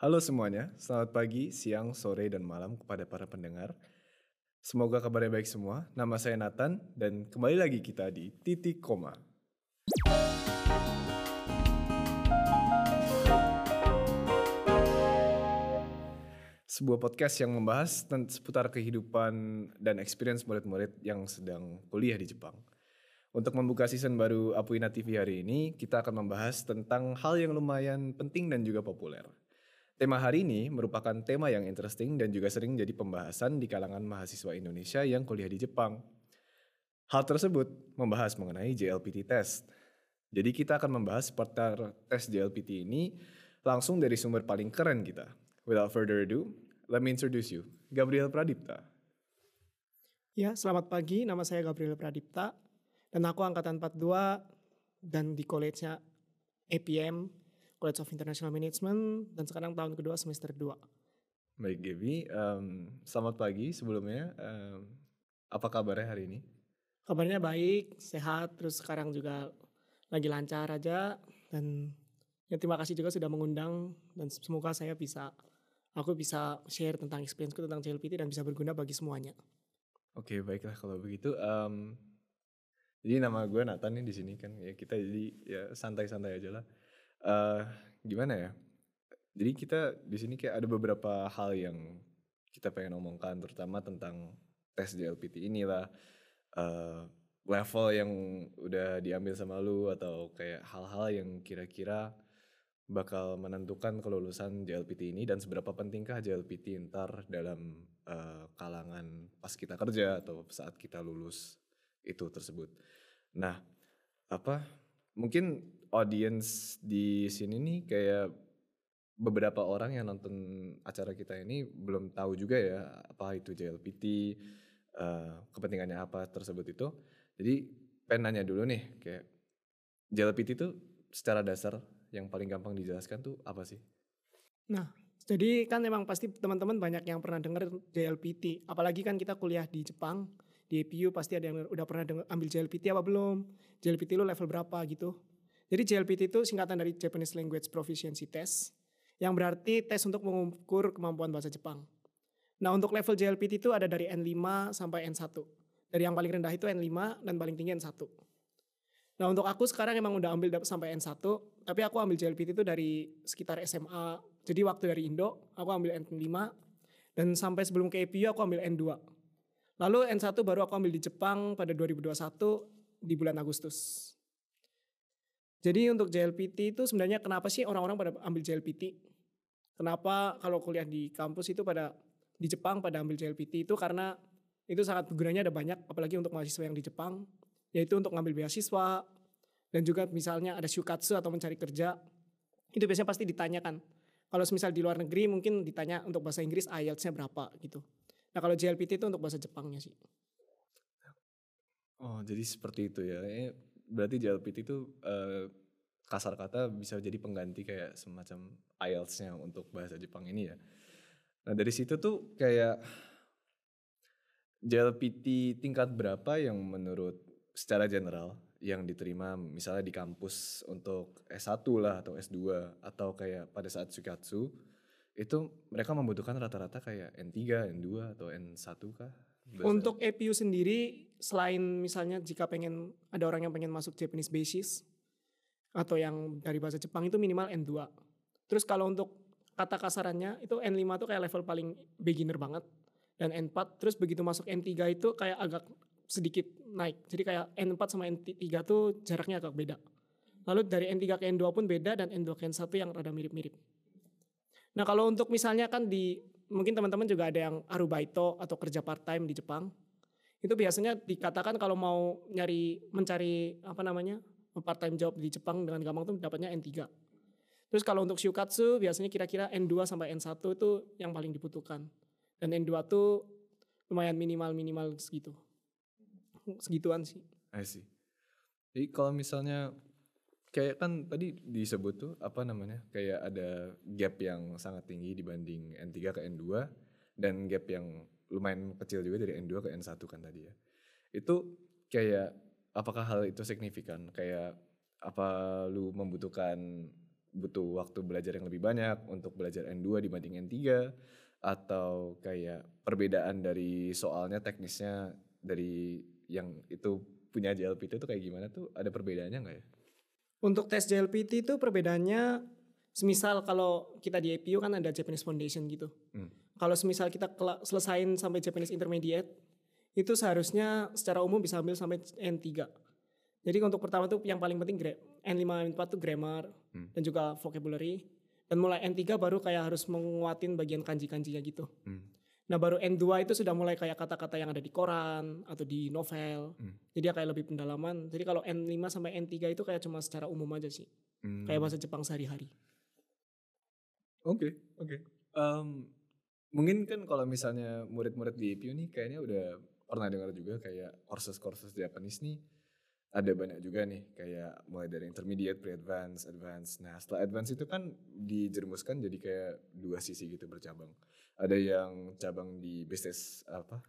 Halo semuanya, selamat pagi, siang, sore, dan malam kepada para pendengar. Semoga kabarnya baik semua. Nama saya Nathan dan kembali lagi kita di Titik Koma. Sebuah podcast yang membahas seputar kehidupan dan experience murid-murid yang sedang kuliah di Jepang. Untuk membuka season baru Apuina TV hari ini, kita akan membahas tentang hal yang lumayan penting dan juga populer. Tema hari ini merupakan tema yang interesting dan juga sering jadi pembahasan di kalangan mahasiswa Indonesia yang kuliah di Jepang. Hal tersebut membahas mengenai JLPT test. Jadi kita akan membahas seputar tes JLPT ini langsung dari sumber paling keren kita. Without further ado, let me introduce you, Gabriel Pradipta. Ya, selamat pagi. Nama saya Gabriel Pradipta dan aku angkatan 42 dan di college-nya APM, College of International Management dan sekarang tahun kedua semester 2. Baik Gaby, um, selamat pagi sebelumnya. Um, apa kabarnya hari ini? Kabarnya baik, sehat, terus sekarang juga lagi lancar aja dan ya terima kasih juga sudah mengundang dan semoga saya bisa aku bisa share tentang experienceku tentang JLPT dan bisa berguna bagi semuanya. Oke, baiklah kalau begitu. Um, jadi nama gue Nathan nih di sini kan ya kita jadi ya santai-santai aja lah. Uh, gimana ya? Jadi kita di sini kayak ada beberapa hal yang kita pengen omongkan, terutama tentang tes JLPT inilah. Uh, level yang udah diambil sama lu atau kayak hal-hal yang kira-kira bakal menentukan kelulusan JLPT ini dan seberapa pentingkah JLPT ntar dalam uh, kalangan pas kita kerja atau saat kita lulus itu tersebut. Nah, apa mungkin audience di sini nih kayak beberapa orang yang nonton acara kita ini belum tahu juga ya apa itu JLPT, uh, eh, kepentingannya apa tersebut itu. Jadi pengen nanya dulu nih kayak JLPT itu secara dasar yang paling gampang dijelaskan tuh apa sih? Nah, jadi kan memang pasti teman-teman banyak yang pernah dengar JLPT. Apalagi kan kita kuliah di Jepang, di EPU pasti ada yang udah pernah denger, ambil JLPT apa belum? JLPT lu level berapa gitu. Jadi JLPT itu singkatan dari Japanese Language Proficiency Test, yang berarti tes untuk mengukur kemampuan bahasa Jepang. Nah untuk level JLPT itu ada dari N5 sampai N1. Dari yang paling rendah itu N5 dan paling tinggi N1. Nah untuk aku sekarang emang udah ambil sampai N1, tapi aku ambil JLPT itu dari sekitar SMA. Jadi waktu dari Indo, aku ambil N5, dan sampai sebelum ke EPU aku ambil N2. Lalu N1 baru aku ambil di Jepang pada 2021 di bulan Agustus. Jadi untuk JLPT itu sebenarnya kenapa sih orang-orang pada ambil JLPT? Kenapa kalau kuliah di kampus itu pada di Jepang pada ambil JLPT itu? Karena itu sangat gunanya ada banyak apalagi untuk mahasiswa yang di Jepang yaitu untuk ngambil beasiswa dan juga misalnya ada syukatsu atau mencari kerja itu biasanya pasti ditanyakan. Kalau misal di luar negeri mungkin ditanya untuk bahasa Inggris IELTS-nya berapa? gitu. Nah kalau JLPT itu untuk bahasa Jepangnya sih. Oh jadi seperti itu ya berarti JLPT itu uh, kasar kata bisa jadi pengganti kayak semacam IELTS-nya untuk bahasa Jepang ini ya nah dari situ tuh kayak JLPT tingkat berapa yang menurut secara general yang diterima misalnya di kampus untuk S1 lah atau S2 atau kayak pada saat Sukatsu itu mereka membutuhkan rata-rata kayak N3, N2 atau N1 kah? Bahasa. Untuk EPU sendiri selain misalnya jika pengen ada orang yang pengen masuk Japanese basis atau yang dari bahasa Jepang itu minimal N2. Terus kalau untuk kata kasarannya itu N5 tuh kayak level paling beginner banget dan N4 terus begitu masuk N3 itu kayak agak sedikit naik. Jadi kayak N4 sama N3 tuh jaraknya agak beda. Lalu dari N3 ke N2 pun beda dan N2 ke N1 yang rada mirip-mirip. Nah kalau untuk misalnya kan di mungkin teman-teman juga ada yang arubaito atau kerja part time di Jepang. Itu biasanya dikatakan kalau mau nyari mencari apa namanya part time job di Jepang dengan gampang tuh dapatnya N3. Terus kalau untuk shukatsu biasanya kira-kira N2 sampai N1 itu yang paling dibutuhkan. Dan N2 tuh lumayan minimal-minimal segitu segituan sih. I see. Jadi kalau misalnya kayak kan tadi disebut tuh apa namanya kayak ada gap yang sangat tinggi dibanding N3 ke N2 dan gap yang lumayan kecil juga dari N2 ke N1 kan tadi ya. Itu kayak apakah hal itu signifikan? Kayak apa lu membutuhkan butuh waktu belajar yang lebih banyak untuk belajar N2 dibanding N3 atau kayak perbedaan dari soalnya teknisnya dari yang itu punya JLPT itu kayak gimana tuh ada perbedaannya nggak ya? Untuk tes JLPT itu perbedaannya semisal kalau kita di APU kan ada Japanese Foundation gitu. Hmm. Kalau semisal kita selesain sampai Japanese Intermediate itu seharusnya secara umum bisa ambil sampai N3. Jadi untuk pertama tuh yang paling penting gra- N5 N4 tuh grammar Hmm. dan juga vocabulary. Dan mulai N3 baru kayak harus menguatin bagian kanji-kanjinya gitu. Hmm. Nah baru N2 itu sudah mulai kayak kata-kata yang ada di koran atau di novel. Hmm. Jadi ya kayak lebih pendalaman. Jadi kalau N5 sampai N3 itu kayak cuma secara umum aja sih. Hmm. Kayak bahasa Jepang sehari-hari. Oke, oke. Em, mungkin kan kalau misalnya murid-murid di APU nih kayaknya udah pernah dengar juga kayak courses-courses Japanese nih ada banyak juga nih kayak mulai dari intermediate, pre-advance, advance. Nah setelah advance itu kan dijerumuskan jadi kayak dua sisi gitu bercabang. Ada yang cabang di bisnis apa?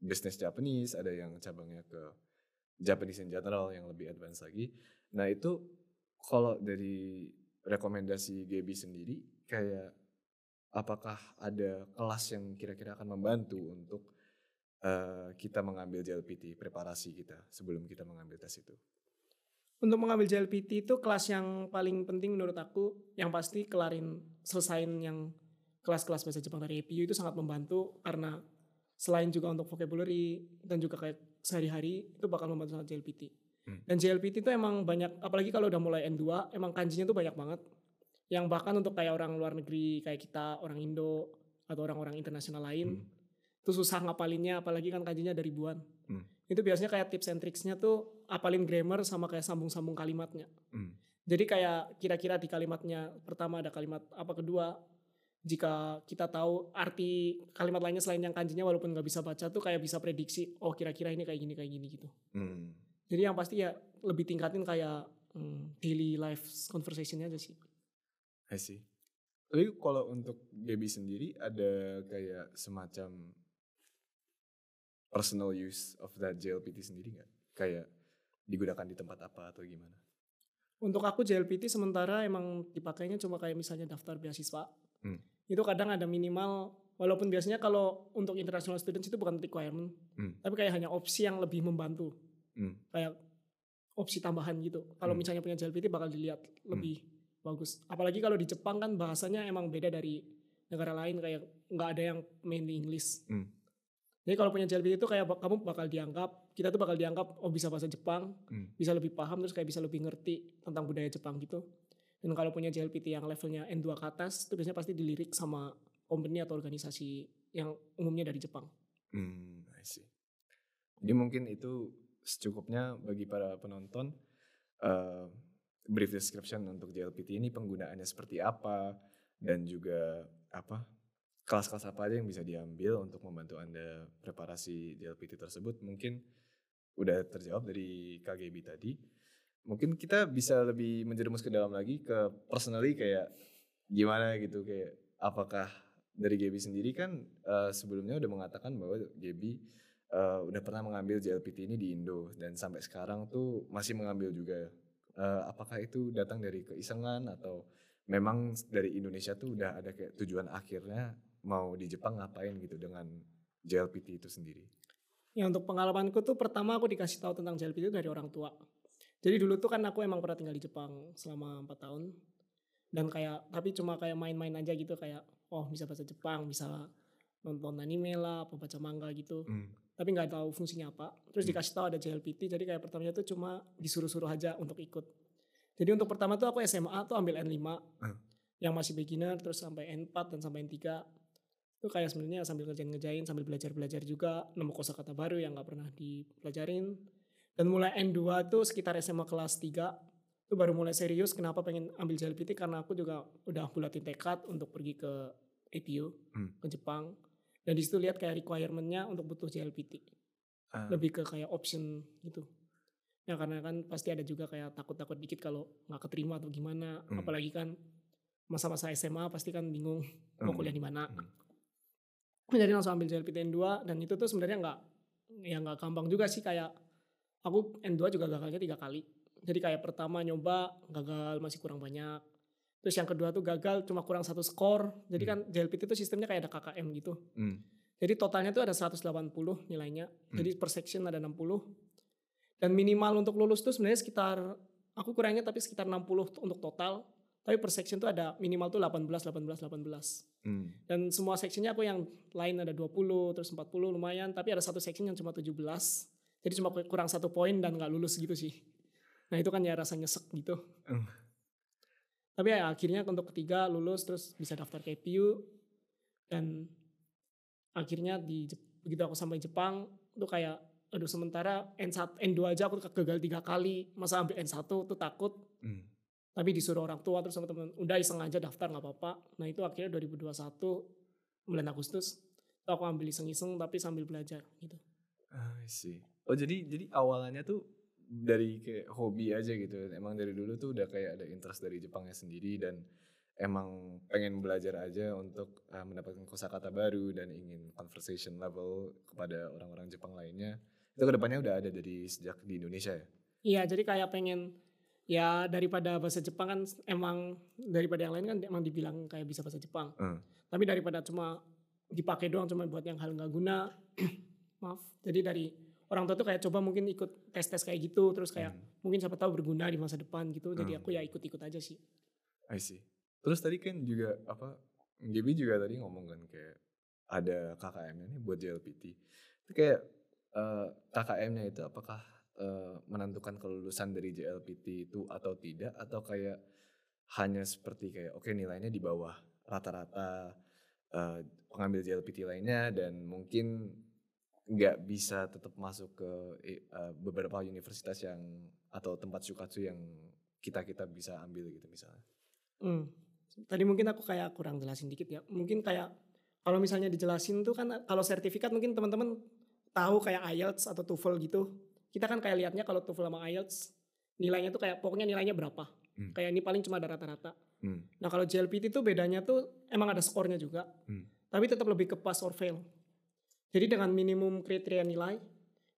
Bisnis Japanese, ada yang cabangnya ke Japanese in general yang lebih advance lagi. Nah itu kalau dari rekomendasi Gaby sendiri kayak apakah ada kelas yang kira-kira akan membantu untuk eh, kita mengambil JLPT preparasi kita sebelum kita mengambil tes itu. Untuk mengambil JLPT itu kelas yang paling penting menurut aku yang pasti kelarin selesain yang kelas-kelas bahasa Jepang dari APU itu sangat membantu karena selain juga untuk vocabulary dan juga kayak sehari-hari itu bakal membantu sangat JLPT. Hmm. Dan JLPT itu emang banyak apalagi kalau udah mulai N2 emang kanjinya tuh banyak banget. Yang bahkan untuk kayak orang luar negeri kayak kita, orang Indo atau orang-orang internasional lain Hmm. itu susah ngapalinnya apalagi kan kanjinya ada ribuan. Hmm. Itu biasanya kayak tips and tricksnya tuh apalin grammar sama kayak sambung-sambung kalimatnya. Hmm. Jadi kayak kira-kira di kalimatnya pertama ada kalimat apa kedua jika kita tahu arti kalimat lainnya selain yang kanjinya walaupun nggak bisa baca tuh kayak bisa prediksi oh kira-kira ini kayak gini kayak gini gitu. Hmm. Jadi yang pasti ya lebih tingkatin kayak hmm, daily life conversationnya aja sih. I see. Tapi kalau untuk Gaby sendiri ada kayak semacam personal use of that JLPT sendiri nggak? Kayak digunakan di tempat apa atau gimana? Untuk aku JLPT sementara emang dipakainya cuma kayak misalnya daftar beasiswa. Hmm. Itu kadang ada minimal walaupun biasanya kalau untuk international students itu bukan requirement, Hmm. tapi kayak hanya opsi yang lebih membantu. Hmm. Kayak opsi tambahan gitu. Kalau Hmm. misalnya punya JLPT bakal dilihat lebih bagus. Apalagi kalau di Jepang kan bahasanya emang beda dari negara lain kayak nggak ada yang mainly English. Hmm. Jadi kalau punya JLPT itu kayak kamu bakal dianggap, kita tuh bakal dianggap oh bisa bahasa Jepang, Hmm. bisa lebih paham terus kayak bisa lebih ngerti tentang budaya Jepang gitu. Dan kalau punya JLPT yang levelnya N2 ke atas itu biasanya pasti dilirik sama company atau organisasi yang umumnya dari Jepang. Hmm, I see. Jadi mungkin itu secukupnya bagi para penonton eh, brief description untuk JLPT ini penggunaannya seperti apa dan juga apa kelas-kelas apa aja yang bisa diambil untuk membantu anda preparasi JLPT tersebut mungkin udah terjawab dari KGB tadi. Mungkin kita bisa lebih menjerumus ke dalam lagi ke personally kayak gimana gitu kayak apakah dari Gaby sendiri kan eh, sebelumnya udah mengatakan bahwa Gaby eh, udah pernah mengambil JLPT ini di Indo dan sampai sekarang tuh masih mengambil juga. Eh, apakah itu datang dari keisengan atau memang dari Indonesia tuh udah ada kayak tujuan akhirnya mau di Jepang ngapain gitu dengan JLPT itu sendiri? Ya untuk pengalamanku tuh pertama aku dikasih tahu tentang JLPT itu dari orang tua. Jadi dulu tuh kan aku emang pernah tinggal di Jepang selama 4 tahun. Dan kayak tapi cuma kayak main-main aja gitu kayak oh bisa bahasa Jepang, bisa nonton anime lah, apa baca manga gitu. Hmm. Tapi nggak tahu fungsinya apa. Terus Hmm. dikasih tahu ada JLPT, jadi kayak pertamanya tuh cuma disuruh-suruh aja untuk ikut. Jadi untuk pertama tuh aku SMA tuh ambil N5 Hmm. yang masih beginner terus sampai N4 dan sampai N3 itu kayak sebenarnya sambil ngerjain-ngerjain sambil belajar-belajar juga nemu kosakata baru yang nggak pernah dipelajarin dan mulai N2 tuh sekitar SMA kelas 3 itu baru mulai serius kenapa pengen ambil JLPT karena aku juga udah bulatin tekad untuk pergi ke APU Hmm. ke Jepang dan di situ lihat kayak requirementnya untuk butuh JLPT Ah, lebih ke kayak option gitu ya karena kan pasti ada juga kayak takut-takut dikit kalau nggak keterima atau gimana Hmm. apalagi kan masa-masa SMA pasti kan bingung mau Hmm. kuliah di mana Hmm. jadi langsung ambil JLPT N2 dan itu tuh sebenarnya nggak ya nggak gampang juga sih kayak aku N2 juga gagalnya tiga kali jadi kayak pertama nyoba gagal masih kurang banyak Terus yang kedua tuh gagal cuma kurang satu skor. Jadi Hmm. kan JLPT itu sistemnya kayak ada KKM gitu. Hmm. Jadi totalnya tuh ada 180 nilainya. Hmm. Jadi per section ada 60. Dan minimal untuk lulus tuh sebenarnya sekitar aku kurangnya tapi sekitar 60 tuh untuk total. Tapi per section tuh ada minimal tuh 18 18 18. Hmm. Dan semua sectionnya aku yang lain ada 20 terus 40 lumayan tapi ada satu section yang cuma 17. Jadi cuma kurang satu poin dan nggak lulus gitu sih. Nah itu kan ya rasa nyesek gitu. Hmm. Tapi ya akhirnya untuk ketiga lulus terus bisa daftar ke IPU dan akhirnya di begitu aku sampai Jepang itu kayak aduh sementara N1 N2 aja aku gagal tiga kali masa ambil N1 tuh takut Hmm. tapi disuruh orang tua terus sama teman udah iseng aja daftar nggak apa-apa nah itu akhirnya 2021 bulan Agustus aku ambil iseng-iseng tapi sambil belajar gitu I see. Oh jadi jadi awalnya tuh dari kayak hobi aja gitu. Emang dari dulu tuh udah kayak ada interest dari Jepangnya sendiri dan emang pengen belajar aja untuk uh, mendapatkan kosakata baru dan ingin conversation level kepada orang-orang Jepang lainnya. Itu ke depannya udah ada dari sejak di Indonesia ya. iya jadi kayak pengen ya daripada bahasa Jepang kan emang daripada yang lain kan emang dibilang kayak bisa bahasa Jepang Hmm. tapi daripada cuma dipakai doang cuma buat yang hal nggak guna maaf jadi dari orang tua tuh kayak coba mungkin ikut tes tes kayak gitu terus kayak Hmm. mungkin siapa tahu berguna di masa depan gitu jadi Hmm. aku ya ikut ikut aja sih I see. Terus tadi kan juga apa Gaby juga tadi ngomong kan kayak ada KKM-nya nih buat JLPT. Itu kayak eh, KKM-nya itu apakah eh, menentukan kelulusan dari JLPT itu atau tidak atau kayak hanya seperti kayak oke nilainya di bawah rata-rata eh, pengambil JLPT lainnya dan mungkin nggak bisa tetap masuk ke eh, beberapa universitas yang atau tempat sukatsu yang kita kita bisa ambil gitu misalnya. Hmm. Tadi mungkin aku kayak kurang jelasin dikit ya. Mungkin kayak kalau misalnya dijelasin tuh kan kalau sertifikat mungkin teman-teman tahu kayak IELTS atau TOEFL gitu. Kita kan kayak lihatnya kalau TOEFL sama IELTS nilainya tuh kayak pokoknya nilainya berapa. Hmm. Kayak ini paling cuma ada rata-rata. Hmm. Nah kalau JLPT tuh bedanya tuh emang ada skornya juga. Hmm. Tapi tetap lebih ke pass or fail. Jadi dengan minimum kriteria nilai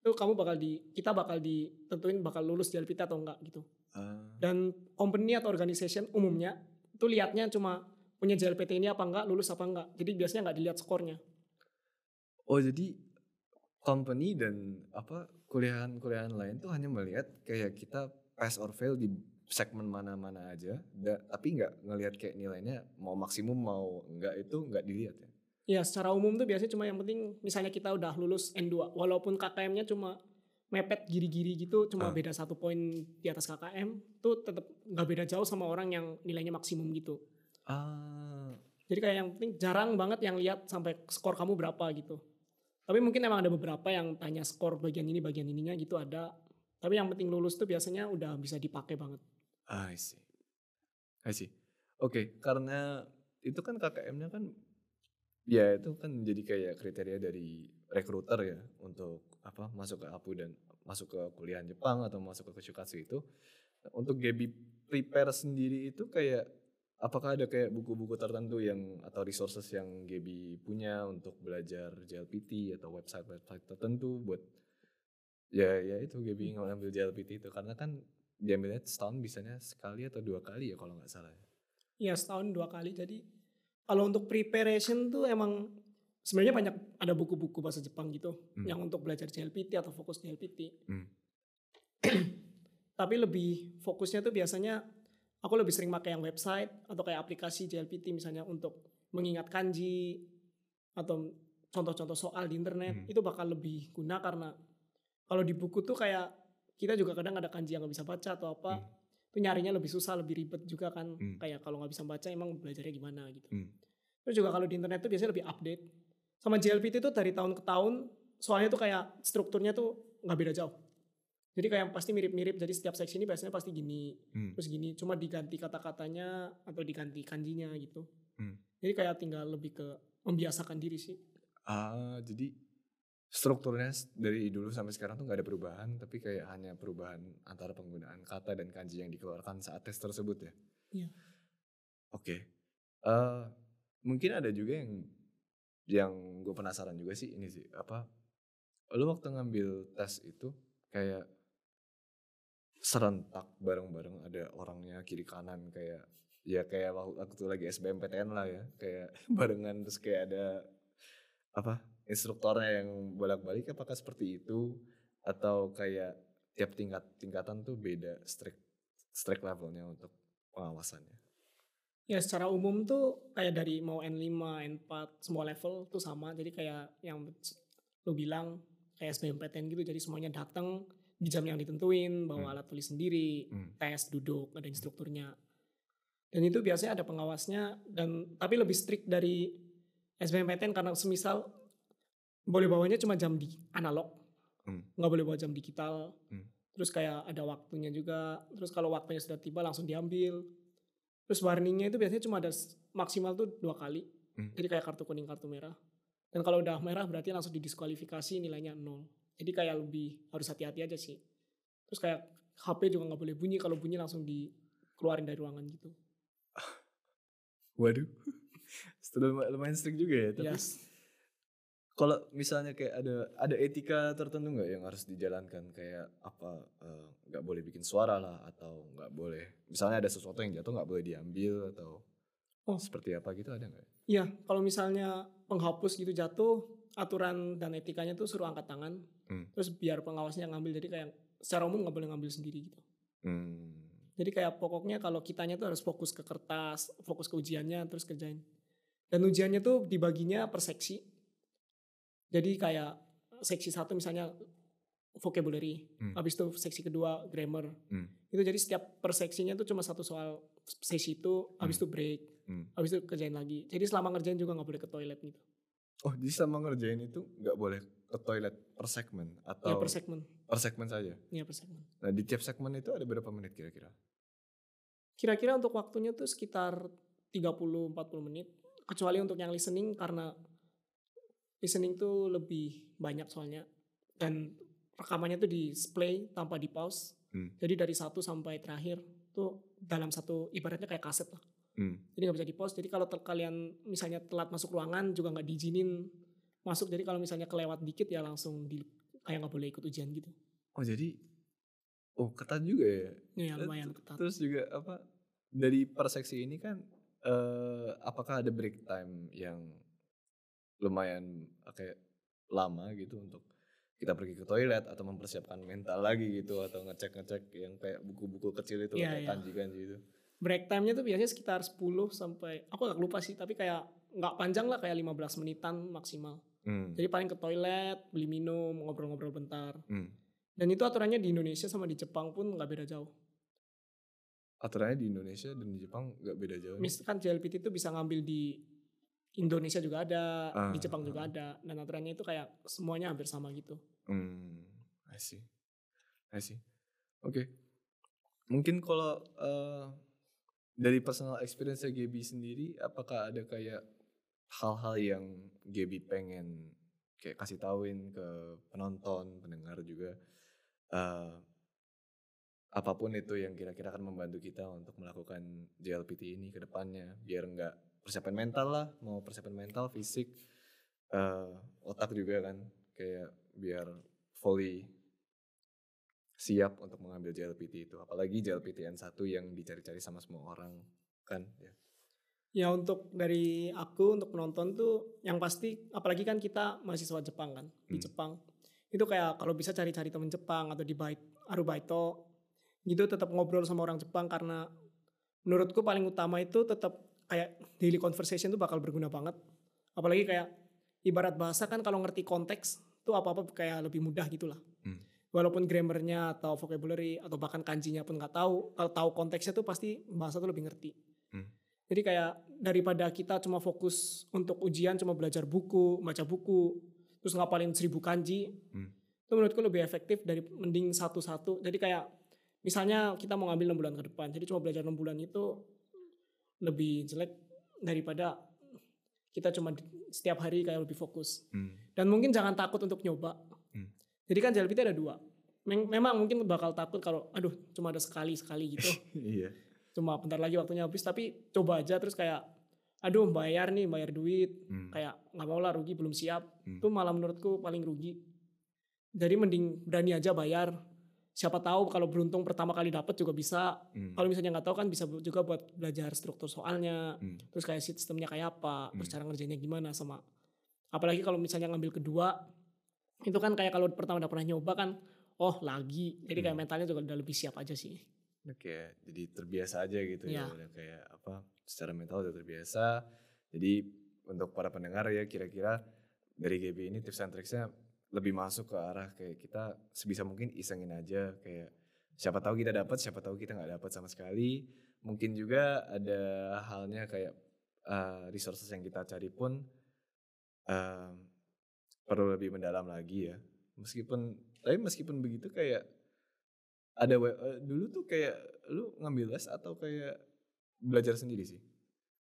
itu kamu bakal di kita bakal ditentuin bakal lulus JLPT atau enggak gitu. Ah, Dan company atau organization umumnya itu lihatnya cuma punya JLPT ini apa enggak, lulus apa enggak. Jadi biasanya nggak dilihat skornya. oh jadi company dan apa kuliahan-kuliahan lain tuh hanya melihat kayak kita pass or fail di segmen mana-mana aja, da- tapi nggak ngelihat kayak nilainya mau maksimum mau enggak itu nggak dilihat ya. Ya secara umum tuh biasanya cuma yang penting misalnya kita udah lulus N2 walaupun KKM-nya cuma mepet giri-giri gitu cuma Ah. beda satu poin di atas KKM tuh tetap nggak beda jauh sama orang yang nilainya maksimum gitu. Ah, Jadi kayak yang penting jarang banget yang lihat sampai skor kamu berapa gitu. Tapi mungkin emang ada beberapa yang tanya skor bagian ini bagian ininya gitu ada. Tapi yang penting lulus tuh biasanya udah bisa dipakai banget. I see. I see. Oke, karena itu kan KKM-nya kan ya itu kan jadi kayak kriteria dari rekruter ya untuk apa masuk ke APU dan masuk ke kuliah Jepang atau masuk ke Kushikatsu itu. Untuk Gaby prepare sendiri itu kayak apakah ada kayak buku-buku tertentu yang atau resources yang Gaby punya untuk belajar JLPT atau website-website tertentu buat ya ya itu Gaby ngambil JLPT itu karena kan diambilnya setahun bisanya sekali atau dua kali ya kalau nggak salah. Iya setahun dua kali. Jadi kalau untuk preparation tuh emang sebenarnya banyak ada buku-buku bahasa Jepang gitu Hmm. yang untuk belajar JLPT atau fokus JLPT. Hmm. Tapi lebih fokusnya tuh biasanya aku lebih sering pakai yang website atau kayak aplikasi JLPT misalnya untuk mengingat kanji atau contoh-contoh soal di internet Hmm. itu bakal lebih guna karena kalau di buku tuh kayak kita juga kadang ada kanji yang nggak bisa baca atau apa Hmm. Itu nyarinya lebih susah lebih ribet juga kan Hmm. kayak kalau nggak bisa baca emang belajarnya gimana gitu Hmm. terus juga kalau di internet tuh biasanya lebih update sama JLPT itu dari tahun ke tahun soalnya tuh kayak strukturnya tuh nggak beda jauh jadi kayak pasti mirip-mirip jadi setiap seksi ini biasanya pasti gini Hmm. terus gini cuma diganti kata-katanya atau diganti kanjinya gitu Hmm. jadi kayak tinggal lebih ke membiasakan diri sih Ah, jadi strukturnya dari dulu sampai sekarang tuh nggak ada perubahan, tapi kayak hanya perubahan antara penggunaan kata dan kanji yang dikeluarkan saat tes tersebut ya. Iya. Oke. Eh, mungkin ada juga yang yang gue penasaran juga sih ini sih apa? Lu waktu ngambil tes itu kayak serentak bareng-bareng ada orangnya kiri kanan kayak ya kayak waktu, waktu lagi SBMPTN lah ya kayak barengan terus kayak ada apa instruktornya yang bolak-balik apakah seperti itu atau kayak tiap tingkat tingkatan tuh beda strict strict levelnya untuk pengawasannya Ya secara umum tuh kayak dari mau N5, N4 semua level tuh sama. Jadi kayak yang lu bilang kayak SBMPTN gitu. Jadi semuanya datang di jam yang ditentuin, bawa Hmm. alat tulis sendiri, Hmm. tes, duduk, ada instrukturnya. Dan itu biasanya ada pengawasnya dan tapi lebih strict dari SBMPTN karena semisal boleh bawanya cuma jam di analog, Hmm. nggak boleh bawa jam digital. Hmm. Terus kayak ada waktunya juga. Terus kalau waktunya sudah tiba langsung diambil. Terus warningnya itu biasanya cuma ada maksimal tuh dua kali. Hmm. Jadi kayak kartu kuning, kartu merah. Dan kalau udah merah berarti langsung didiskualifikasi nilainya nol. Jadi kayak lebih harus hati-hati aja sih. Terus kayak HP juga nggak boleh bunyi. Kalau bunyi langsung dikeluarin dari ruangan gitu. waduh lumayan strict juga ya tapi Yes. Kalau misalnya kayak ada ada etika tertentu nggak yang harus dijalankan kayak apa eh, nggak boleh bikin suara lah atau nggak boleh misalnya ada sesuatu yang jatuh nggak boleh diambil atau Oh. seperti apa gitu ada nggak? Iya, kalau misalnya penghapus gitu jatuh, aturan dan etikanya tuh suruh angkat tangan. Hmm. Terus biar pengawasnya ngambil. Jadi kayak secara umum nggak boleh ngambil sendiri gitu. Hmm. Jadi kayak pokoknya kalau kitanya tuh harus fokus ke kertas, fokus ke ujiannya, terus kerjain. Dan ujiannya tuh dibaginya per seksi. Jadi kayak seksi satu misalnya vocabulary, Hmm. habis itu seksi kedua grammar. Hmm. Itu jadi setiap per seksinya tuh cuma satu soal sesi itu, habis itu break, Hmm. habis itu kerjain lagi. Jadi selama ngerjain juga nggak boleh ke toilet gitu. Oh jadi sama ngerjain itu nggak boleh ke toilet per segmen atau Ya per segmen, per segmen saja? ya per segmen. Nah di tiap segmen itu ada berapa menit kira-kira? Kira-kira untuk waktunya tuh sekitar 30-40 menit. Kecuali untuk yang listening karena listening tuh lebih banyak soalnya. Dan rekamannya tuh di display tanpa di pause. Hmm. Jadi dari satu sampai terakhir tuh dalam satu ibaratnya kayak kaset lah. Hmm. Jadi nggak bisa di pause. Jadi kalau kalian misalnya telat masuk ruangan juga nggak diizinin masuk. Jadi kalau misalnya kelewat dikit ya langsung di kayak nggak boleh ikut ujian gitu. Oh jadi oh ketat juga ya? Ya Eh, lumayan ketat. Terus juga apa dari per seksi ini kan eh apakah ada break time yang lumayan kayak lama gitu untuk kita pergi ke toilet atau mempersiapkan mental lagi gitu atau ngecek-ngecek yang kayak buku-buku kecil itu Iya, kayak iya. kanji-kanji itu. break time-nya tuh biasanya sekitar 10 sampai aku agak lupa sih tapi kayak nggak panjang lah kayak 15 menitan maksimal. Hmm. Jadi paling ke toilet, beli minum, ngobrol-ngobrol bentar. Hmm. Dan itu aturannya di Indonesia sama di Jepang pun nggak beda jauh. Aturannya di Indonesia dan di Jepang nggak beda jauh. nih. Misalkan JLPT itu bisa ngambil di Indonesia juga ada, di Ah, Jepang juga ah. ada. Dan aturannya itu kayak semuanya hampir sama gitu. Hmm, I see. I see. Oke. Mungkin kalau eh, dari personal experience Gaby sendiri, apakah ada kayak hal-hal yang Gaby pengen kayak kasih tauin ke penonton, pendengar juga, eh, apa pun itu yang kira-kira akan membantu kita untuk melakukan JLPT ini ke depannya, biar nggak persiapan mental lah, mau persiapan mental, fisik, eh, otak juga kan, kayak biar fully siap untuk mengambil JLPT itu. Apalagi JLPT N1 yang dicari-cari sama semua orang kan. Ya. Ya untuk dari aku untuk penonton tuh yang pasti apalagi kan kita mahasiswa Jepang kan di Hmm. Jepang itu kayak kalau bisa cari-cari teman Jepang atau di bait Arubaito gitu tetap ngobrol sama orang Jepang karena menurutku paling utama itu tetap kayak daily conversation tuh bakal berguna banget apalagi kayak ibarat bahasa kan kalau ngerti konteks tuh apa-apa kayak lebih mudah gitulah Hmm. walaupun grammarnya atau vocabulary atau bahkan kanjinya pun nggak tahu kalau tahu konteksnya tuh pasti bahasa tuh lebih ngerti Hmm. jadi kayak daripada kita cuma fokus untuk ujian cuma belajar buku, baca buku, terus ngapalin seribu kanji, Hmm. itu menurutku lebih efektif dari mending satu-satu. Jadi kayak misalnya kita mau ngambil 6 bulan ke depan, jadi cuma belajar 6 bulan itu lebih jelek daripada kita cuma setiap hari kayak lebih fokus. Hmm. Dan mungkin jangan takut untuk nyoba. Hmm. Jadi kan JLPT ada dua. Mem- Memang mungkin bakal takut kalau aduh cuma ada sekali-sekali gitu. Iya. cuma bentar lagi waktunya habis tapi coba aja terus kayak aduh bayar nih bayar duit Hmm. kayak nggak mau lah rugi belum siap Hmm. itu malah menurutku paling rugi jadi mending berani aja bayar siapa tahu kalau beruntung pertama kali dapat juga bisa. Hmm. Kalau misalnya nggak tahu kan bisa juga buat belajar struktur soalnya, Hmm. terus kayak sistemnya kayak apa, terus Hmm. cara ngerjainnya gimana sama. Apalagi kalau misalnya ngambil kedua, itu kan kayak kalau pertama udah pernah nyoba kan, oh lagi. Jadi kayak Hmm. mentalnya juga udah lebih siap aja sih. Oke, jadi terbiasa aja gitu ya, Iya. udah kayak apa? Secara mental udah terbiasa. Jadi untuk para pendengar ya kira-kira dari GB ini tips and tricksnya lebih masuk ke arah kayak kita sebisa mungkin isengin aja kayak siapa tahu kita dapat, siapa tahu kita nggak dapat sama sekali. Mungkin juga ada halnya kayak uh, resources yang kita cari pun um, perlu lebih mendalam lagi ya. Meskipun tapi meskipun begitu kayak ada eh, dulu tuh kayak lu ngambil les atau kayak belajar sendiri sih?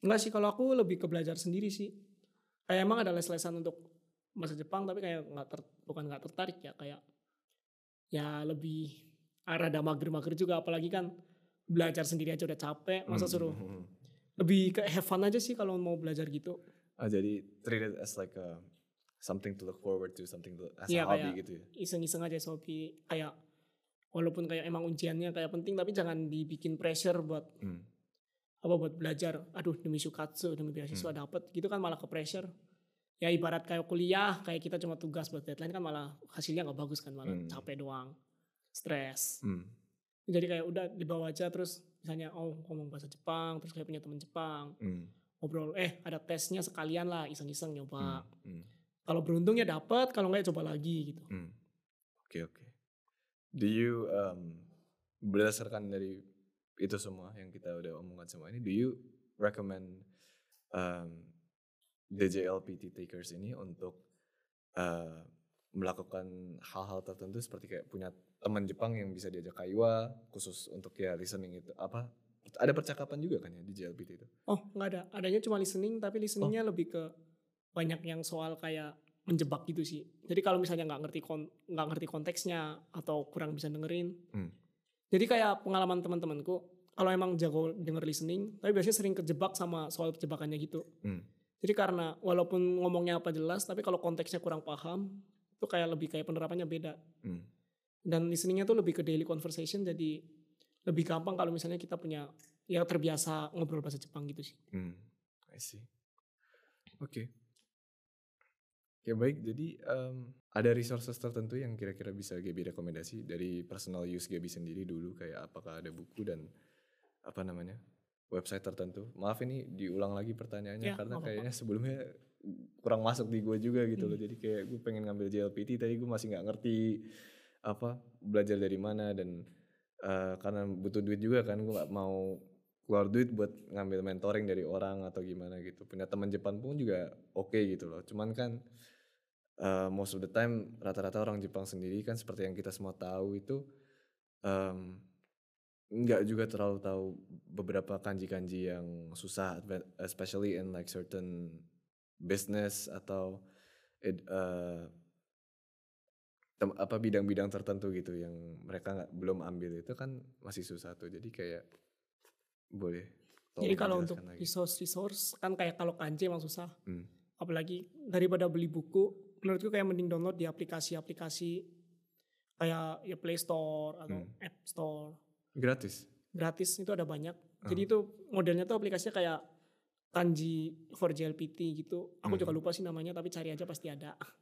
Enggak sih kalau aku lebih ke belajar sendiri sih. Kayak emang ada les-lesan untuk bahasa Jepang tapi kayak nggak ter, bukan nggak tertarik ya kayak ya lebih ah, rada mager-mager juga apalagi kan belajar sendiri aja udah capek masa Hmm, suruh hmm, lebih ke have fun aja sih kalau mau belajar gitu. Ah, jadi treat it as like a something to look forward to, something to, as Iya, a hobby kayak- gitu ya. Iseng-iseng aja hobi kayak walaupun kayak emang ujiannya kayak penting tapi jangan dibikin pressure buat Hmm. apa buat belajar aduh demi sukatsu demi beasiswa Hmm. dapat gitu kan malah ke pressure ya ibarat kayak kuliah kayak kita cuma tugas buat deadline kan malah hasilnya nggak bagus kan malah Hmm. capek doang stres Hmm. jadi kayak udah dibawa aja terus misalnya oh ngomong bahasa Jepang terus kayak punya teman Jepang Hmm. ngobrol eh ada tesnya sekalian lah iseng-iseng nyoba Hmm. Hmm. kalau beruntung ya dapat kalau nggak ya coba lagi gitu Hmm. Oke oke. Do you um, berdasarkan dari itu semua yang kita udah omongkan semua ini, do you recommend um, DJLPT takers ini untuk uh, melakukan hal-hal tertentu seperti kayak punya teman Jepang yang bisa diajak kaiwa khusus untuk ya listening itu apa? Ada percakapan juga kan ya di JLPT itu? oh nggak ada adanya cuma listening tapi listeningnya Oh. lebih ke banyak yang soal kayak menjebak gitu sih jadi kalau misalnya nggak ngerti kon nggak ngerti konteksnya atau kurang bisa dengerin Hmm. jadi kayak pengalaman teman-temanku kalau emang jago denger listening tapi biasanya sering kejebak sama soal jebakannya gitu Hmm. Jadi karena walaupun ngomongnya apa jelas tapi kalau konteksnya kurang paham itu kayak lebih kayak penerapannya beda Hmm. dan listeningnya tuh lebih ke daily conversation jadi lebih gampang kalau misalnya kita punya ya terbiasa ngobrol bahasa Jepang gitu sih Hmm, I see. Oke. Ya baik, jadi em, ada resources tertentu yang kira-kira bisa GB rekomendasi dari personal use GB sendiri dulu kayak apakah ada buku dan apa namanya website tertentu. Maaf ini diulang lagi pertanyaannya Ya, karena nggak apa-apa. kayaknya sebelumnya kurang masuk di gue juga gitu loh. Hmm. Jadi kayak gue pengen ngambil JLPT tadi gue masih nggak ngerti apa belajar dari mana dan eh, karena butuh duit juga kan gue nggak mau keluar duit buat ngambil mentoring dari orang atau gimana gitu. Punya teman Jepang pun juga oke gitu loh. Cuman kan uh, most of the time rata-rata orang Jepang sendiri kan seperti yang kita semua tahu itu em, nggak juga terlalu tahu beberapa kanji-kanji yang susah, especially in like certain business atau ed- uh, tem- apa bidang-bidang tertentu gitu yang mereka nggak belum ambil itu kan masih susah tuh. Jadi kayak boleh. jadi kalau untuk lagi. resource resource kan kayak kalau kanji emang susah Hmm. apalagi daripada beli buku menurutku kayak mending download di aplikasi-aplikasi kayak ya Play Store atau Hmm. App Store gratis. gratis itu ada banyak. Jadi itu modelnya tuh aplikasinya kayak kanji for JLPT gitu. Aku Hmm. juga lupa sih namanya tapi cari aja pasti ada.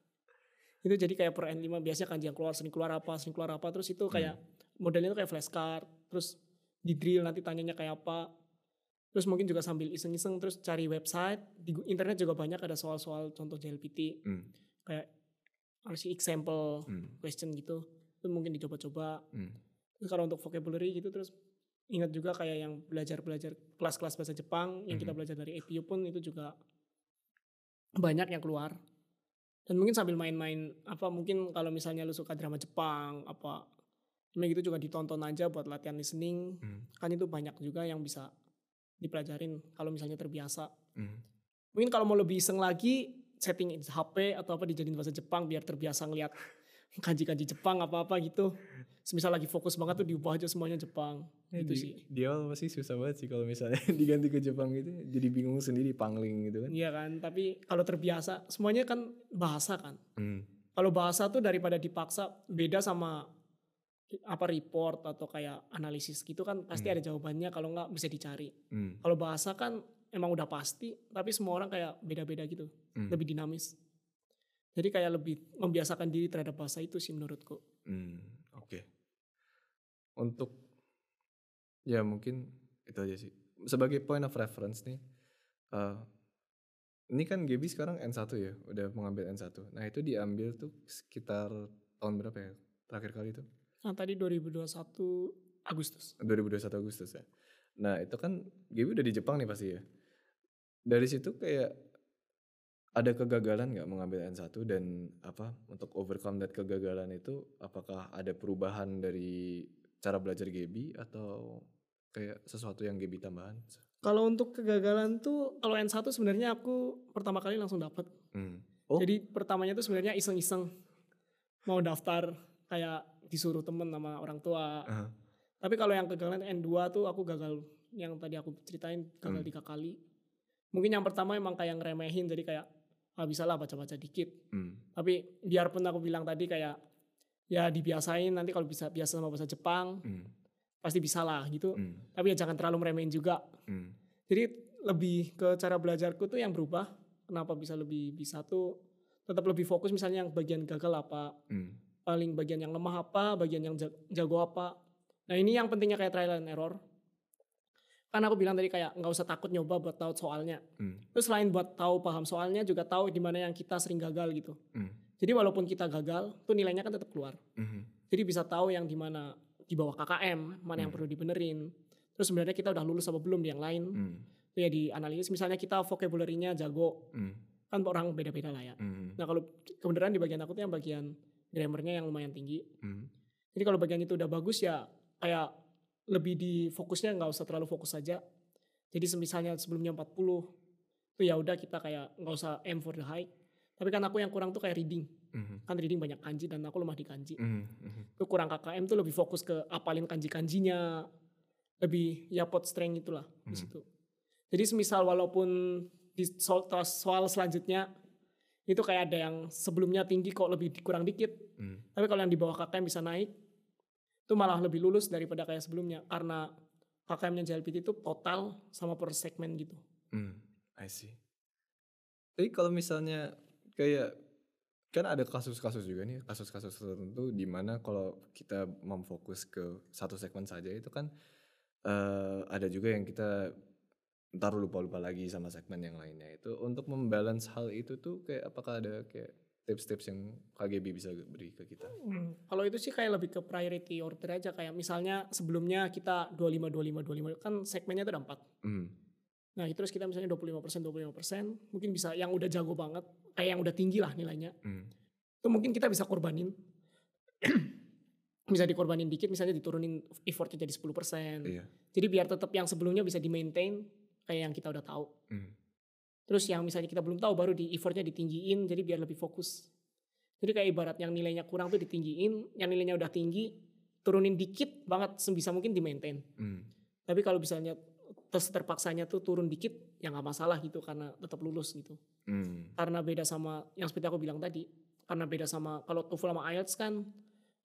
Itu jadi kayak per N5 biasanya kanji yang keluar sering keluar apa sering keluar apa. Terus itu kayak modelnya tuh kayak flashcard terus di drill nanti tanyanya kayak apa. Terus mungkin juga sambil iseng-iseng terus cari website. Di internet juga banyak ada soal-soal contoh JLPT Hmm. kayak harus example Hmm. question gitu. Itu mungkin dicoba-coba. Hmm. Kalau untuk vocabulary gitu terus ingat juga kayak yang belajar-belajar kelas-kelas bahasa Jepang yang kita Mhm. belajar dari APU pun itu juga banyak yang keluar. Dan mungkin sambil main-main apa mungkin kalau misalnya lu suka drama Jepang apa ini gitu juga ditonton aja buat latihan listening. Hmm. Kan itu banyak juga yang bisa dipelajarin kalau misalnya terbiasa. Hmm. Mungkin kalau mau lebih iseng lagi setting HP atau apa dijadiin bahasa Jepang biar terbiasa ngeliat kanji-kanji Jepang apa-apa gitu. Semisal lagi fokus banget tuh diubah aja semuanya Jepang. Ya, gitu di, sih. di awal pasti susah banget sih kalau misalnya diganti ke Jepang gitu jadi bingung sendiri pangling gitu kan. Iya kan, tapi kalau terbiasa semuanya kan bahasa kan. Hmm. Kalau bahasa tuh daripada dipaksa beda sama apa report atau kayak analisis gitu kan pasti Hmm. ada jawabannya kalau nggak bisa dicari. Hmm. Kalau bahasa kan emang udah pasti, tapi semua orang kayak beda-beda gitu, Hmm. lebih dinamis. Jadi kayak lebih membiasakan diri terhadap bahasa itu sih menurutku. Hmm, oke. Untuk ya mungkin itu aja sih. Sebagai point of reference nih, eh ini kan Gaby sekarang N1 ya, udah mengambil N1. Nah itu diambil tuh sekitar tahun berapa ya? Terakhir kali itu? Nah tadi 2021 Agustus. 2021 Agustus ya. Nah itu kan Gaby udah di Jepang nih pasti ya. Dari situ kayak ada kegagalan nggak mengambil N1 dan apa untuk overcome that kegagalan itu apakah ada perubahan dari cara belajar Gaby atau kayak sesuatu yang Gaby tambahan? Kalau untuk kegagalan tuh, kalau N1 sebenarnya aku pertama kali langsung dapat. Hmm. Oh, Jadi pertamanya tuh sebenarnya iseng-iseng mau daftar kayak disuruh temen sama orang tua. aha. Tapi kalau yang kegagalan N2 tuh aku gagal yang tadi aku ceritain gagal Hmm. tiga kali. Mungkin yang pertama emang kayak ngeremehin jadi kayak ah bisa lah baca-baca dikit. hmm. Tapi biarpun aku bilang tadi kayak ya dibiasain nanti kalau bisa biasa sama bahasa Jepang Hmm. pasti bisa lah gitu. Hmm. Tapi ya jangan terlalu meremehin juga. Hmm. Jadi lebih ke cara belajarku tuh yang berubah. Kenapa bisa lebih bisa tuh tetap lebih fokus misalnya yang bagian gagal apa, Hmm. paling bagian yang lemah apa, bagian yang ja- jago apa. Nah ini yang pentingnya kayak trial and error. Kan aku bilang tadi kayak nggak usah takut nyoba buat tahu soalnya. Hmm. Terus selain buat tahu paham soalnya juga tahu di mana yang kita sering gagal gitu. Hmm. Jadi walaupun kita gagal, tuh nilainya kan tetap keluar. Hmm. Jadi bisa tahu yang di mana di bawah KKM, mana yang Hmm. perlu dibenerin. Terus sebenarnya kita udah lulus apa belum di yang lain. Hmm. Itu ya dianalisis. Misalnya kita vocabulary-nya jago, Hmm. kan orang beda-beda lah ya. Hmm. Nah kalau kebenaran di bagian aku tuh yang bagian grammarnya yang lumayan tinggi. Hmm. Jadi kalau bagian itu udah bagus ya kayak lebih di fokusnya nggak usah terlalu fokus saja. Jadi misalnya sebelumnya 40 itu ya udah kita kayak nggak usah aim for the high. Tapi kan aku yang kurang tuh kayak reading. Hmm. Kan reading banyak kanji dan aku lemah di kanji. Hmm. Hmm. Itu kurang KKM tuh lebih fokus ke apalin kanji-kanjinya. Lebih ya pot strength itulah di Hmm. situ. Jadi semisal walaupun di soal, soal selanjutnya itu kayak ada yang sebelumnya tinggi kok lebih kurang dikit. Hmm. Tapi kalau yang di bawah KKM bisa naik, itu malah lebih lulus daripada kayak sebelumnya. Karena KKM-nya JLPT itu total sama per segmen gitu. Hmm, I see. Tapi kalau misalnya kayak kan ada kasus-kasus juga nih, kasus-kasus tertentu di mana kalau kita memfokus ke satu segmen saja itu kan eh, ada juga yang kita ntar lupa-lupa lagi sama segmen yang lainnya itu untuk membalance hal itu tuh kayak apakah ada kayak tips-tips yang KGB bisa beri ke kita? Kalau itu sih kayak lebih ke priority order aja. Kayak misalnya sebelumnya kita 25, 25, 25. Kan segmennya itu ada 4. Hmm, Nah terus kita misalnya 25%, 25%. Mungkin bisa yang udah jago banget. Kayak yang udah tinggi lah nilainya. hmm, Itu mungkin kita bisa korbanin. bisa dikorbanin dikit misalnya diturunin effortnya jadi 10%. iya. Jadi biar tetap yang sebelumnya bisa di maintain kayak yang kita udah tahu. Hmm, Terus yang misalnya kita belum tahu baru di effortnya ditinggiin jadi biar lebih fokus. Jadi kayak ibarat yang nilainya kurang tuh ditinggiin, yang nilainya udah tinggi turunin dikit banget sebisa mungkin di maintain. hmm, Tapi kalau misalnya terus terpaksanya tuh turun dikit ya nggak masalah gitu karena tetap lulus gitu. hmm, Karena beda sama yang seperti aku bilang tadi, karena beda sama kalau TOEFL sama IELTS kan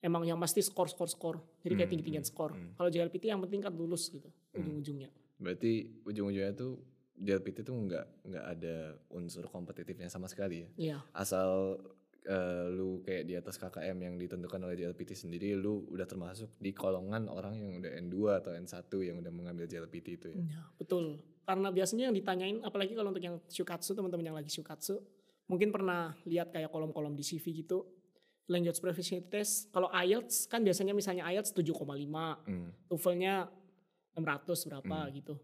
emang yang pasti skor skor skor. Jadi kayak Hmm, tinggi-tinggian hmm, skor. hmm. Kalau JLPT yang penting kan lulus gitu Hmm. ujung-ujungnya. Berarti ujung-ujungnya tuh JLPT tuh nggak nggak ada unsur kompetitifnya sama sekali ya? Iya. asal eh, lu kayak di atas KKM yang ditentukan oleh JLPT sendiri lu udah termasuk di golongan orang yang udah N2 atau N1 yang udah mengambil JLPT itu ya. Ya, betul. Karena biasanya yang ditanyain, apalagi kalau untuk yang shukatsu, teman-teman yang lagi shukatsu, mungkin pernah lihat kayak kolom-kolom di CV gitu, language proficiency test. Kalau IELTS kan biasanya misalnya IELTS 7,5, Hmm, TOEFL-nya 600 berapa Hmm. gitu.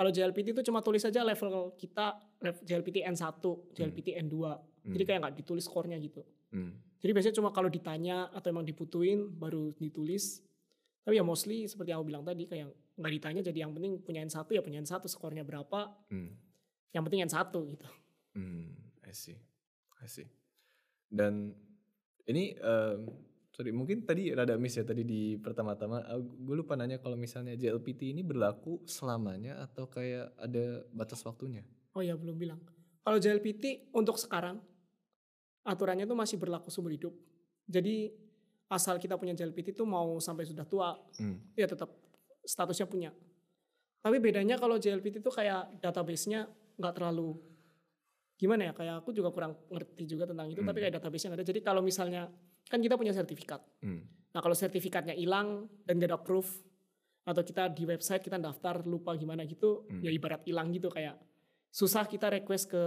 Kalau JLPT itu cuma tulis aja level kita, lev- JLPT N1, JLPT N2. Jadi hmm, kayak nggak ditulis skornya gitu. hmm, Jadi biasanya cuma kalau ditanya atau emang diputuin baru ditulis. Tapi ya mostly seperti yang aku bilang tadi kayak nggak ditanya jadi yang penting punya N1 ya punya N1 skornya berapa. hmm, Yang penting N1 gitu. hmm, I see, I see. Dan ini em, sorry mungkin tadi rada miss ya tadi di pertama-tama gue lupa nanya kalau misalnya JLPT ini berlaku selamanya atau kayak ada batas waktunya? Oh ya belum bilang. Kalau JLPT untuk sekarang aturannya tuh masih berlaku seumur hidup. Jadi asal kita punya JLPT itu mau sampai sudah tua Hmm. ya tetap statusnya punya. Tapi bedanya kalau JLPT itu kayak database-nya nggak terlalu gimana ya kayak aku juga kurang ngerti juga tentang itu tapi kayak database-nya nggak ada. Jadi kalau misalnya kan kita punya sertifikat. Hmm. Nah kalau sertifikatnya hilang dan gak ada proof atau kita di website kita daftar lupa gimana gitu Hmm. ya ibarat hilang gitu kayak susah kita request ke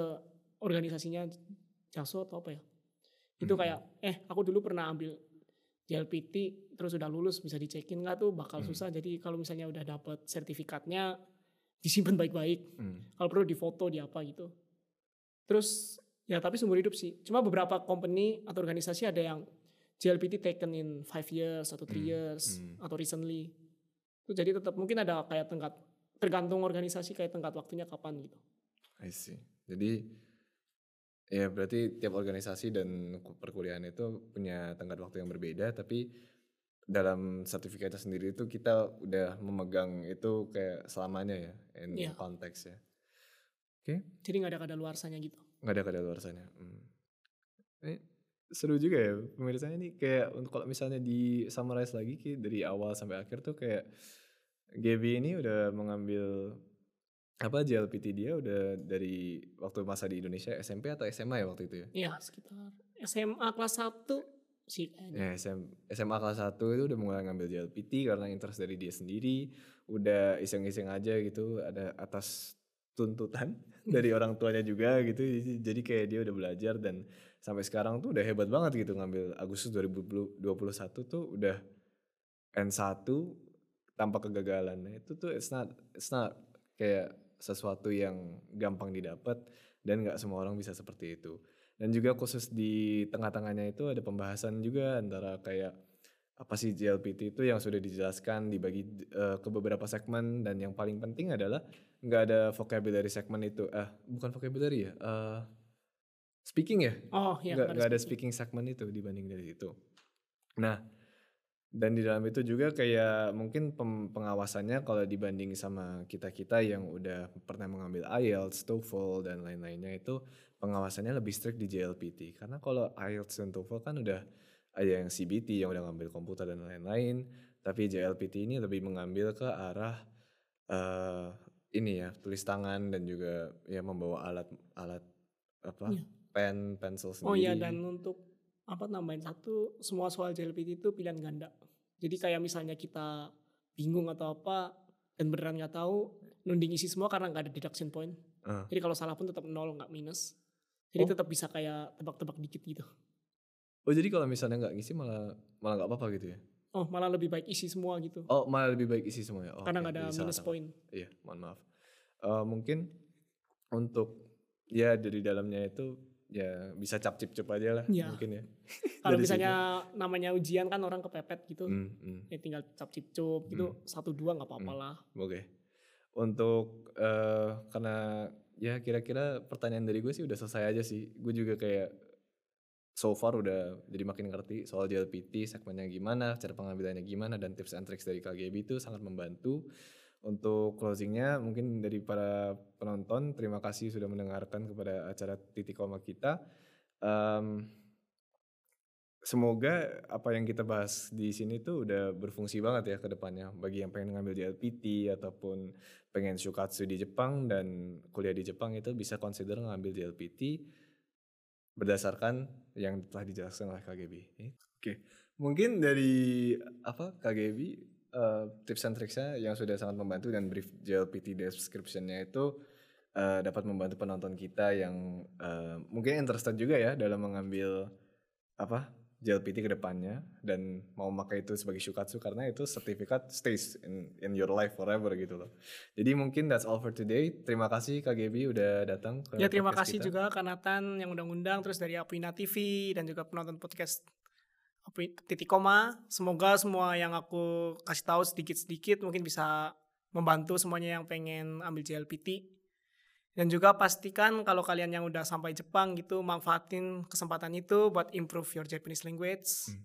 organisasinya Jaso atau apa ya. Itu Hmm. kayak eh aku dulu pernah ambil JLPT terus udah lulus bisa dicekin nggak tuh bakal Hmm. susah. Jadi kalau misalnya udah dapet sertifikatnya disimpan baik-baik. Hmm. Kalau perlu difoto di apa gitu. Terus ya tapi seumur hidup sih. Cuma beberapa company atau organisasi ada yang JLPT taken in 5 years atau 3 Hmm, years hmm. atau recently. Itu jadi tetap mungkin ada kayak tenggat tergantung organisasi kayak tenggat waktunya kapan gitu. I see. Jadi ya berarti tiap organisasi dan ku- perkuliahan itu punya tenggat waktu yang berbeda tapi dalam sertifikatnya sendiri itu kita udah memegang itu kayak selamanya ya in Iya. konteks ya. Jadi nggak ada kadaluarsanya gitu. nggak ada kadaluarsanya. Hmm. Ini seru juga ya pemirsanya ini kayak untuk kalau misalnya di summarize lagi Ki, dari awal sampai akhir tuh kayak GB ini udah mengambil apa JLPT dia udah dari waktu masa di Indonesia SMP atau SMA ya waktu itu ya? Iya sekitar SMA kelas 1 sih. Ya SM, SMA kelas 1 itu udah mulai ngambil JLPT karena interest dari dia sendiri, udah iseng-iseng aja gitu ada atas tuntutan dari orang tuanya juga gitu. Jadi kayak dia udah belajar dan sampai sekarang tuh udah hebat banget gitu ngambil Agustus 2021 tuh udah N1 tanpa kegagalan. Itu tuh it's not it's not kayak sesuatu yang gampang didapat dan nggak semua orang bisa seperti itu. Dan juga khusus di tengah-tengahnya itu ada pembahasan juga antara kayak apa sih JLPT itu yang sudah dijelaskan dibagi eh, ke beberapa segmen dan yang paling penting adalah nggak ada vocabulary segmen itu eh bukan vocabulary ya eh speaking ya? Oh iya. nggak nggak ada speaking. segmen itu dibanding dari itu nah dan di dalam itu juga kayak mungkin pengawasannya kalau dibanding sama kita kita yang udah pernah mengambil IELTS, TOEFL dan lain-lainnya itu pengawasannya lebih strict di JLPT karena kalau IELTS dan TOEFL kan udah ada yang CBT yang udah ngambil komputer dan lain-lain. Tapi JLPT ini lebih mengambil ke arah eh ini ya tulis tangan dan juga ya membawa alat alat apa? Iya. Pen pensil sendiri Oh iya dan untuk apa nambahin satu semua soal JLPT itu pilihan ganda. Jadi kayak misalnya kita bingung atau apa dan beneran nggak tahu nunding isi semua karena nggak ada deduction point. Ah. Jadi kalau salah pun tetap nol nggak minus. Jadi Oh. tetap bisa kayak tebak-tebak dikit gitu. Oh jadi kalau misalnya nggak ngisi malah malah nggak apa-apa gitu ya? Oh malah lebih baik isi semua gitu. Oh malah lebih baik isi semuanya. Oh, karena nggak ada minus point. Iya, mohon maaf. Eh, mungkin untuk ya dari dalamnya itu ya bisa cap cip cup aja lah Iya. mungkin ya. Kalau misalnya namanya ujian kan orang kepepet gitu. Hmm, hmm, Ya tinggal cap cip cup gitu satu dua nggak apa-apa Hmm. lah. Oke. Untuk eh, karena ya kira-kira pertanyaan dari gue sih udah selesai aja sih. Gue juga kayak so far udah jadi makin ngerti soal JLPT, segmennya gimana, cara pengambilannya gimana, dan tips and tricks dari KGB itu sangat membantu. Untuk closingnya mungkin dari para penonton, terima kasih sudah mendengarkan kepada acara titik koma kita. Em, semoga apa yang kita bahas di sini tuh udah berfungsi banget ya ke depannya bagi yang pengen ngambil JLPT ataupun pengen shukatsu di Jepang dan kuliah di Jepang itu bisa consider ngambil JLPT berdasarkan yang telah dijelaskan oleh KGB. Oke, mungkin dari apa KGB eh, tips and tricksnya yang sudah sangat membantu dan brief JLPT description-nya itu eh, dapat membantu penonton kita yang eh, mungkin interested juga ya dalam mengambil apa JLPT ke depannya dan mau pakai itu sebagai shukatsu karena itu sertifikat stays in in your life forever gitu loh. Jadi mungkin that's all for today. Terima kasih KGB udah datang ke Ya terima kasih kita. juga Kak Nathan yang udah ngundang terus dari Apina TV dan juga penonton podcast titik koma. Semoga semua yang aku kasih tahu sedikit-sedikit mungkin bisa membantu semuanya yang pengen ambil JLPT. Dan juga pastikan kalau kalian yang udah sampai Jepang gitu manfaatin kesempatan itu buat improve your Japanese language. Hmm.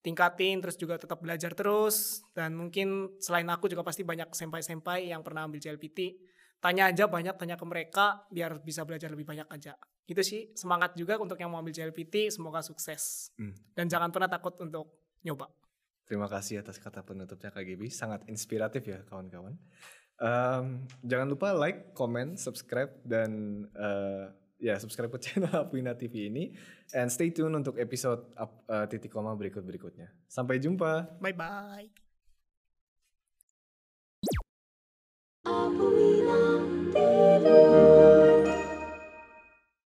Tingkatin terus juga tetap belajar terus dan mungkin selain aku juga pasti banyak senpai-senpai yang pernah ambil JLPT tanya aja banyak tanya ke mereka biar bisa belajar lebih banyak aja gitu sih semangat juga untuk yang mau ambil JLPT semoga sukses Hmm. dan jangan pernah takut untuk nyoba. Terima kasih atas kata penutupnya Kak Gibi, sangat inspiratif ya kawan-kawan. Um, jangan lupa like, comment, subscribe dan uh, ya subscribe ke channel Apuina TV ini and stay tune untuk episode up, uh, titik koma berikut berikutnya. Sampai jumpa. Bye bye. Apuina